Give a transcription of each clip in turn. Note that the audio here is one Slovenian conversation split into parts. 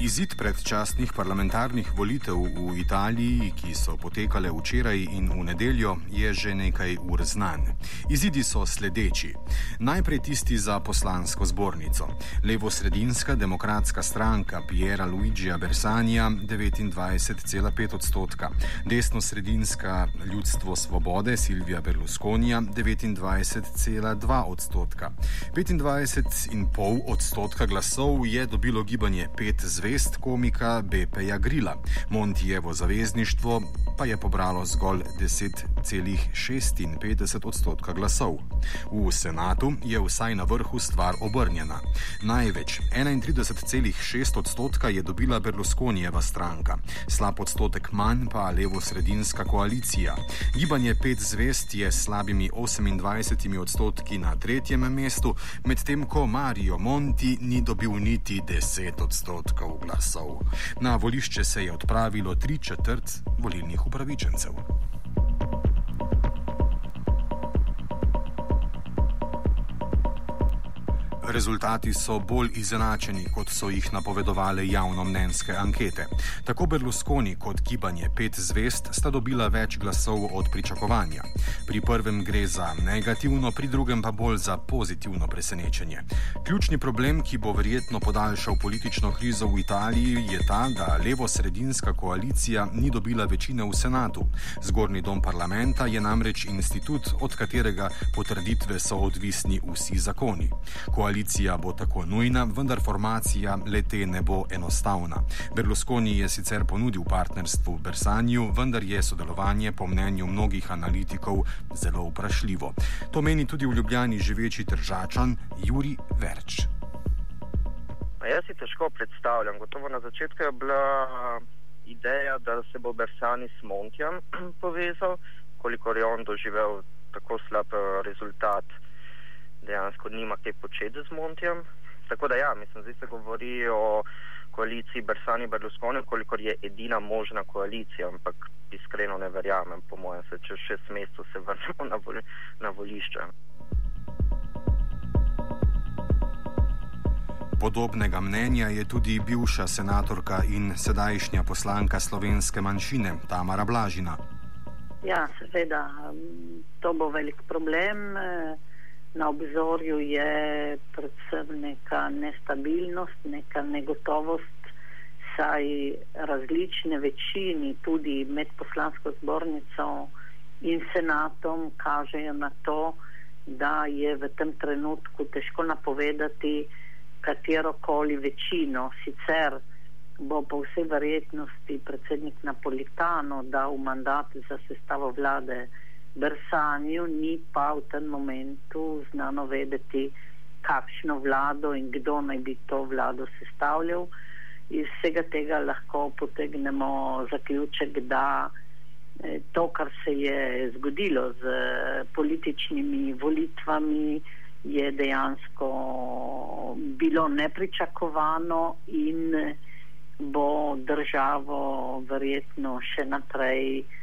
Izid predčasnih parlamentarnih volitev v Italiji, ki so potekale včeraj in v nedeljo, je že nekaj ur znan. Izidi so sledeči. Najprej tisti za poslansko zbornico. Levo-sredinska demokratska stranka Piera Luigija Bersanja 29,5 odstotka, desno-sredinska ljudstvo svobode Silvija Berlusconija 29,2 odstotka. 25,5 odstotka glasov je dobilo gibanje 5 zvezd zvest komika Bepeja Grila. Montijevo zavezništvo pa je pobralo zgolj 10,56 odstotka glasov. V senatu je vsaj na vrhu stvar obrnjena. Največ 31,6 odstotka je dobila Berlusconijeva stranka, slab odstotek manj pa levo-sredinska koalicija. Gibanje pet zvest je s slabimi 28 odstotki na tretjem mestu, medtem ko Mario Monti ni dobil niti 10 odstotkov glasov. Na volišče se je odpravilo tri četrt volilnih upravičencev. Rezultati so bolj izenačeni, kot so jih napovedovale javnomnenjske ankete. Tako Berlusconi kot gibanje Pet zvest sta dobila več glasov od pričakovanja. Pri prvem gre za negativno, pri drugem pa bolj za pozitivno presenečenje. Ključni problem, ki bo verjetno podaljšal politično krizo v Italiji, je ta, da levo-sredinska koalicija ni dobila večine v senatu. Zgornji dom parlamenta je namreč institut, od katerega potrditve so odvisni vsi zakoni. Koalicija koalicija bo tako nujna, vendar formacija lete ne bo enostavna. Berlusconi je sicer ponudil partnerstvo Bersanju, vendar je sodelovanje po mnenju mnogih analitikov zelo vprašljivo. To meni tudi v Ljubljani živeči držačan Juri Verč. Jaz si težko predstavljam. Gotovo na začetku je bila ideja, da se bo Bersani s Montjem povezal, kolikor je on doživel tako slab eh, rezultat dejansko nima kaj početi z Montijem. Tako da ja, mislim, zdaj se govori o koaliciji Bersani Berlusconi, kolikor je edina možna koalicija, ampak iskreno ne verjamem, po mojem, se čez šest mesecev se vrnemo na, vol na volišče. Podobnega mnenja je tudi bivša senatorka in sedajšnja poslanka slovenske manjšine Tamara Blažina. Ja, seveda, to bo velik problem. Eh, na obzorju je predvsem neka nestabilnost, neka negotovost, saj različne večini, tudi med poslansko zbornico in senatom, kažejo na to, da je v tem trenutku težko napovedati katero koli večino. Sicer bo po vsej verjetnosti predsednik Napolitano dal mandat za sestavo vlade Brsanju ni pa v tem momentu znano vedeti, kakšno vlado in kdo naj bi to vlado sestavljal. Iz vsega tega lahko potegnemo zaključek, da eh, to, kar se je zgodilo z političnimi volitvami, je dejansko bilo nepričakovano in bo državo verjetno še naprej eh,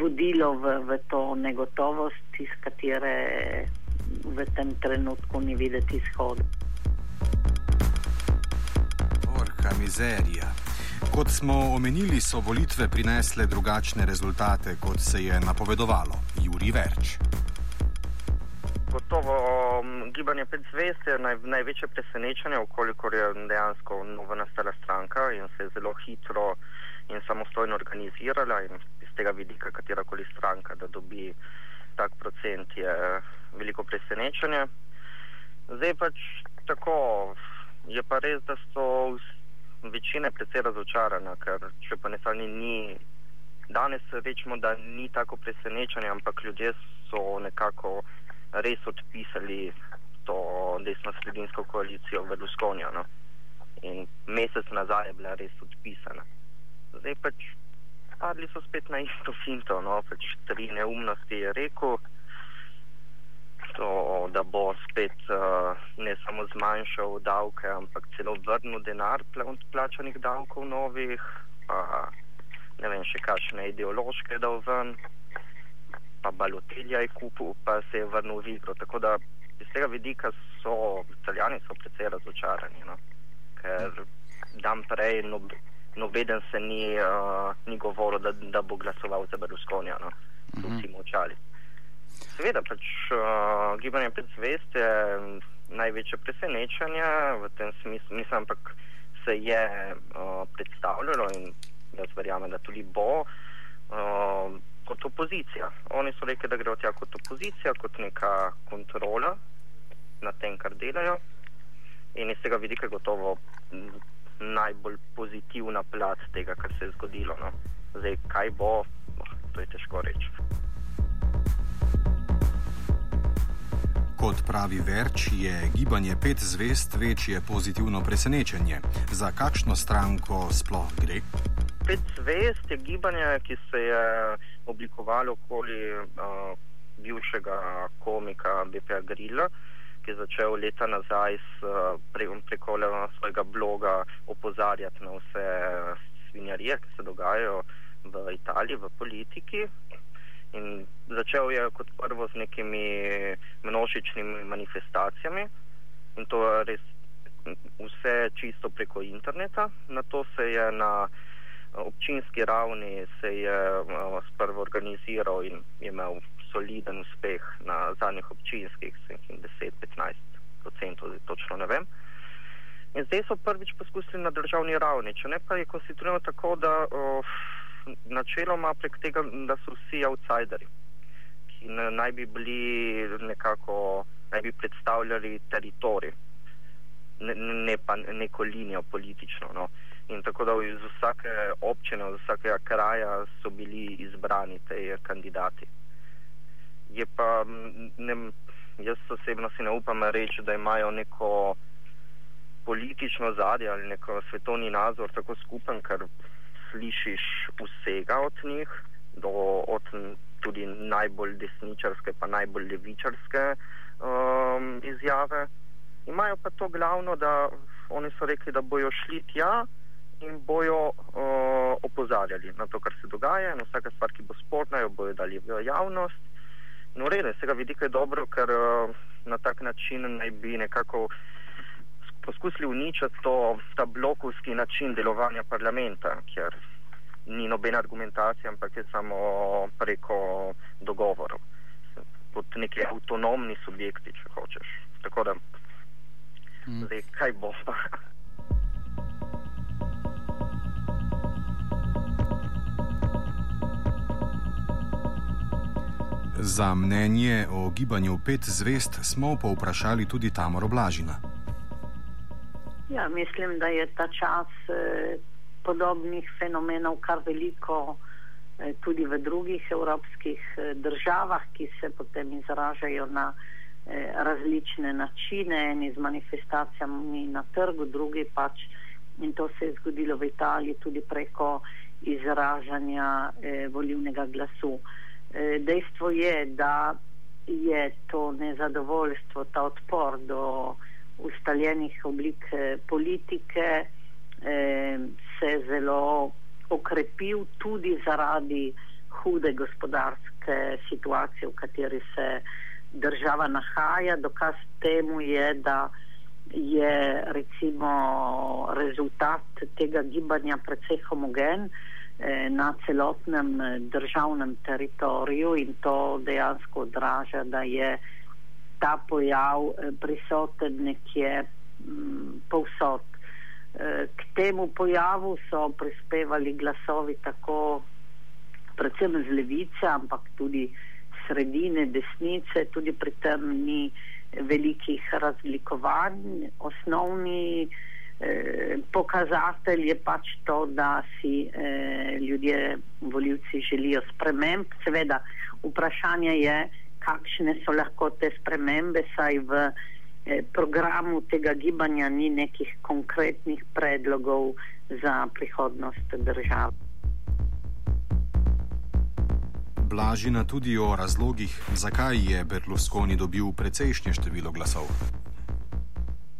vodilo v, v to negotovost, iz katere v tem trenutku ni videti izhoda. Orka mizerija. Kot smo omenili, so volitve prinesle drugačne rezultate, kot se je napovedovalo. Juri Verč. Gotovo um, gibanje pet zvest je naj, največje presenečenje, okolikor je dejansko novo nastala stranka in se je zelo hitro in samostojno organizirala in tega vidika, katera koli stranka, da dobi tak procent, je veliko presenečenje. Zdaj pač tako, je pa res, da so večine precej razočarane, ker če pa ne sami ni, danes rečemo, da ni tako presenečenje, ampak ljudje so nekako res odpisali to desno-sredinsko koalicijo v Luskonju. No? In mesec nazaj je bila res odpisana. Zdaj pač padli so spet na isto finto, no, pač tri neumnosti je rekel, to, da bo spet uh, ne samo zmanjšal davke, ampak celo vrnil denar plačanih davkov novih, pa ne vem še kakšne ideološke dal ven, pa balotelja je kupil, pa se je vrnil v igro. Tako da iz tega vidika so italijani so precej razočarani, no, ker dan prej nob, nobeden se ni, uh, ni govoril, da, da bo glasoval za Berlusconija. No? Uh -huh. Vsi močali. Seveda, pač uh, gibanje pred zvest je največje presenečenje v tem smislu, mislim, ampak se je uh, predstavljalo in jaz verjamem, da tudi bo. Uh, Kot opozicija. Oni so rekli, da grejo tja kot opozicija, kot neka kontrola nad tem, kar delajo. In iz tega vidika je gotovo najbolj pozitivna plat tega, kar se je zgodilo. No. Zdaj, kaj bo, oh, to je težko reči. Kot pravi Verč, je gibanje pet zvest večje pozitivno presenečenje. Za kakšno stranko sploh gre? Pet zvest je gibanje, ki se je oblikovalo okoli uh, bivšega komika B.P. Grilla. Uh, ki je začel leta nazaj s, pre, preko svojega bloga opozarjati na vse svinjarije, ki se dogajajo v Italiji, v politiki. In začel je kot prvo z nekimi množičnimi manifestacijami in to je res vse čisto preko interneta. Na to se je na občinski ravni se je sprvo organiziral in imel soliden uspeh na zadnjih občinskih, 10-15 odstotkov, točno ne vem. In zdaj so prvič poskusili na državni ravni, če ne pa je konstituirano tako, da o, načeloma prek tega, da so vsi outsideri, ki ne, naj bi bili nekako, naj bi predstavljali teritorij, ne, ne pa neko linijo politično. No. In tako da iz vsake občine, iz vsakega kraja so bili izbrani te kandidati je pa, ne, jaz osebno si ne upam reči, da imajo neko politično zadje ali neko svetovni nazor tako skupen, ker slišiš vsega od njih, do, od tudi najbolj desničarske, pa najbolj levičarske um, izjave. Imajo pa to glavno, da oni so rekli, da bojo šli tja in bojo uh, opozarjali na to, kar se dogaja, in vsaka stvar, ki bo sporna, jo bojo dali v javnost. No, res, z tega vidika je dobro, ker uh, na tak način naj bi nekako poskusili uničiti to, ta blokovski način delovanja parlamenta, ker ni nobena argumentacija, ampak je samo preko dogovorov, kot neki avtonomni subjekti, če hočeš. Tako da, hmm. zdaj, kaj bo. Za mnenje o gibanju pet zvest smo povprašali tudi Tamoro Blažina. Ja, mislim, da je ta čas eh, podobnih fenomenov kar veliko eh, tudi v drugih evropskih eh, državah, ki se potem izražajo na eh, različne načine, eni z manifestacijami na trgu, drugi pač. In to se je zgodilo v Italiji tudi preko izražanja eh, volivnega glasu. Eh, dejstvo je, da je to nezadovoljstvo, ta odpor do ustaljenih oblik eh, politike eh, se zelo okrepil tudi zaradi hude gospodarske situacije, v kateri se država nahaja. Dokaz temu je, da je recimo rezultat tega gibanja precej homogen. Eh, na celotnem eh, državnem teritoriju in to dejansko odraža, da je ta pojav eh, prisoten nekje mm, povsod. K temu pojavu so prispevali glasovi tako predvsem z levice, ampak tudi sredine, desnice, tudi pri tem ni velikih razlikovanj. Osnovni Eh, pokazatelj je pač to, da si eh, ljudje, voljivci želijo sprememb. Seveda, vprašanje je, kakšne so lahko te spremembe, saj v eh, programu tega gibanja ni nekih konkretnih predlogov za prihodnost države. Blažina tudi o razlogih, zakaj je Berlusconi dobil precejšnje število glasov.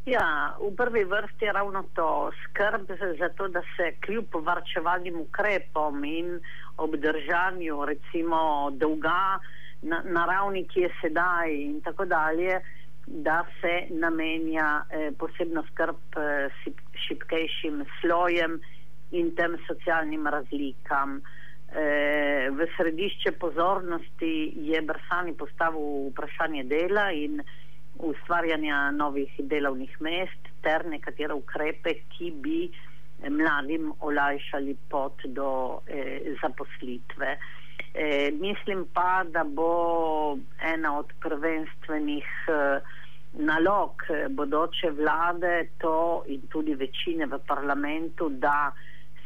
Ja, v prvi vrsti je ravno to skrb za to, da se kljub varčevalnim ukrepom in obdržanju recimo dolga na, na ravni, ki je sedaj in tako dalje, da se namenja eh, posebno skrb, eh, šipkejšim slojem in tem socialnim razlikam. E, v središče pozornosti je Brsani postavil vprašanje dela in ustvarjanja novih delovnih mest ter nekatere ukrepe, ki bi mladim olajšali pot do e, zaposlitve. E, mislim pa, da bo ena od prvenstvenih e, nalog bodoče vlade to in tudi večine v parlamentu, da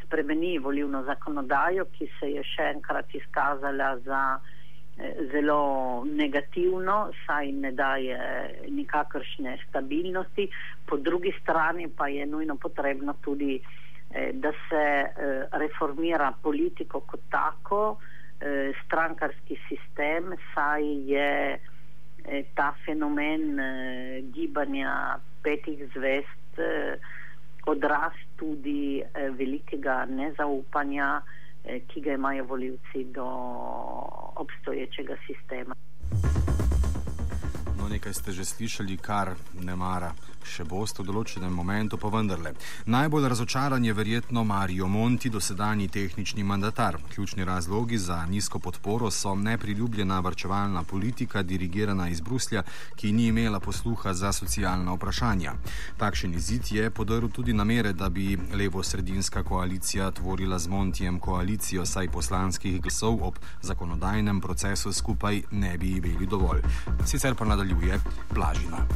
spremeni volivno zakonodajo, ki se je še enkrat izkazala za e, zelo negativno, saj ne daje nikakršne stabilnosti. Po drugi strani pa je nujno potrebno tudi, e, da se e, reformira politiko kot tako, strankarski sistem, saj je ta fenomen gibanja petih zvest odraz tudi eh, velikega nezaupanja, eh, ki ga imajo voljivci do obstoječega sistema. No, nekaj ste že slišali, kar ne mara še boste v določenem momentu, pa vendarle. Najbolj razočaran je verjetno Mario Monti, dosedanji tehnični mandatar. Ključni razlogi za nizko podporo so nepriljubljena varčevalna politika, dirigirana iz Bruslja, ki ni imela posluha za socialna vprašanja. Takšen izid je podaril tudi namere, da bi levo-sredinska koalicija tvorila z Montijem koalicijo, saj poslanskih glasov ob zakonodajnem procesu skupaj ne bi imeli dovolj. Sicer pa nadaljuje Blažina.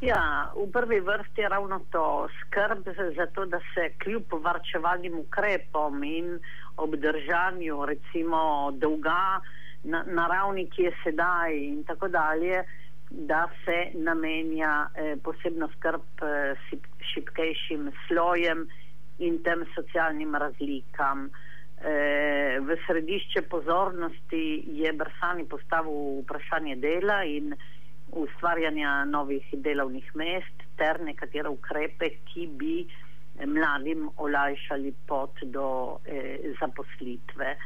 Ja, v prvi vrsti je ravno to skrb za to, da se kljub varčevalnim ukrepom in obdržanju recimo dolga na, na ravni, ki je sedaj in tako dalje, da se namenja eh, posebno skrb eh, šipkejšim slojem in tem socialnim razlikam. Eh, v središče pozornosti je Brsani postavil vprašanje dela in ustvarjanja novih delovnih mest ter nekatere ukrepe, ki bi mladim olajšali pot do eh, zaposlitve.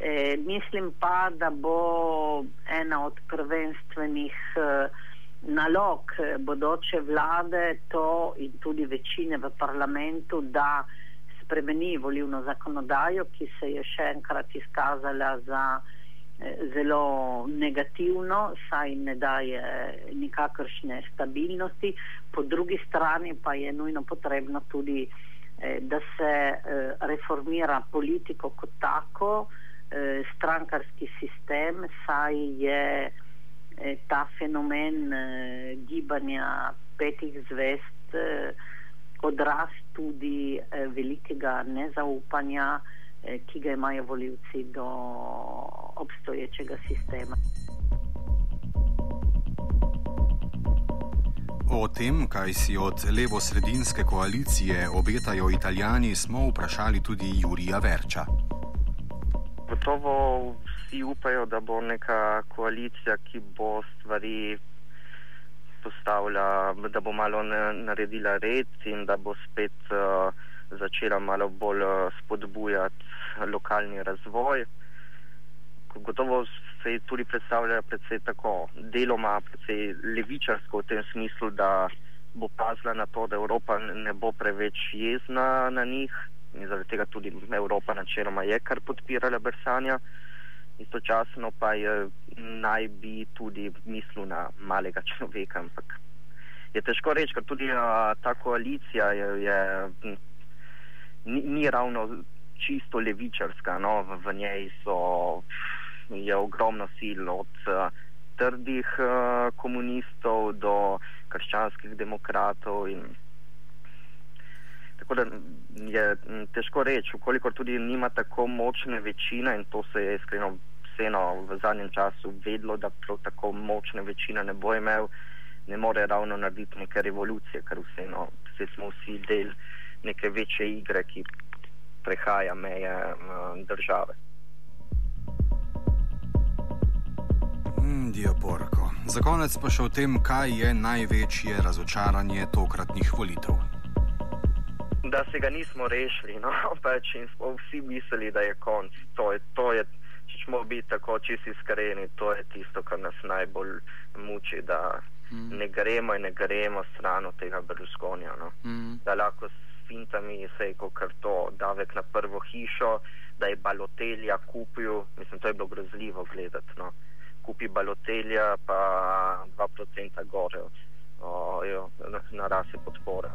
Eh, mislim pa, da bo ena od prvenstvenih eh, nalog bodoče vlade to in tudi večine v parlamentu, da spremeni volivno zakonodajo, ki se je še enkrat izkazala za zelo negativno, saj ne daje nikakršne stabilnosti, po drugi strani pa je nujno potrebno tudi, eh, da se eh, reformira politiko kot tako, eh, strankarski sistem, saj je ta fenomen gibanja petih zvest odraz tudi velikega nezaupanja, ki ga imajo voljivci do obstoječega sistema. O tem, kaj si od levo-sredinske koalicije obetajo italijani, smo vprašali tudi Jurija Verča. Gotovo vsi upajo, da bo neka koalicija, ki bo stvari postavila, da bo malo naredila red in da bo spet uh, začela malo bolj uh, spodbujati lokalni razvoj gotovo se tudi predstavlja predvsej tako deloma, predvsej levičarsko v tem smislu, da bo pazila na to, da Evropa ne bo preveč jezna na njih in zaradi tega tudi Evropa načeloma je kar podpirala Bersanja. Istočasno pa je naj bi tudi mislil na malega človeka, ampak je težko reči, ker tudi a, ta koalicija je, je ni, ni ravno čisto levičarska, no, v, v njej so je ogromno sil od uh, trdih uh, komunistov do krščanskih demokratov. In, tako da je težko reči, ukoliko tudi nima tako močne večine in to se je iskreno vseeno v zadnjem času vedlo, da prav tako močne večine ne bo imel, ne more ravno narediti neke revolucije, ker vseeno vse smo vsi del neke večje igre, ki prehaja meje uh, države. Indijo Porko. Za konec pa še o tem, kaj je največje razočaranje tokratnih volitev. Da se ga nismo rešili, no, pač in smo vsi mislili, da je konc. To je, to je, če smo biti tako čisti iskreni, to je tisto, kar nas najbolj muči, da mm. ne gremo in ne gremo stran od tega Berlusconija. No? Mm. Da lahko fintami se je kot to davek na prvo hišo, da je balotelja kupil, mislim, to je bilo grozljivo gledati. No? Kupi balotelja, pa 2% gore, o, jo, na rasi podpora.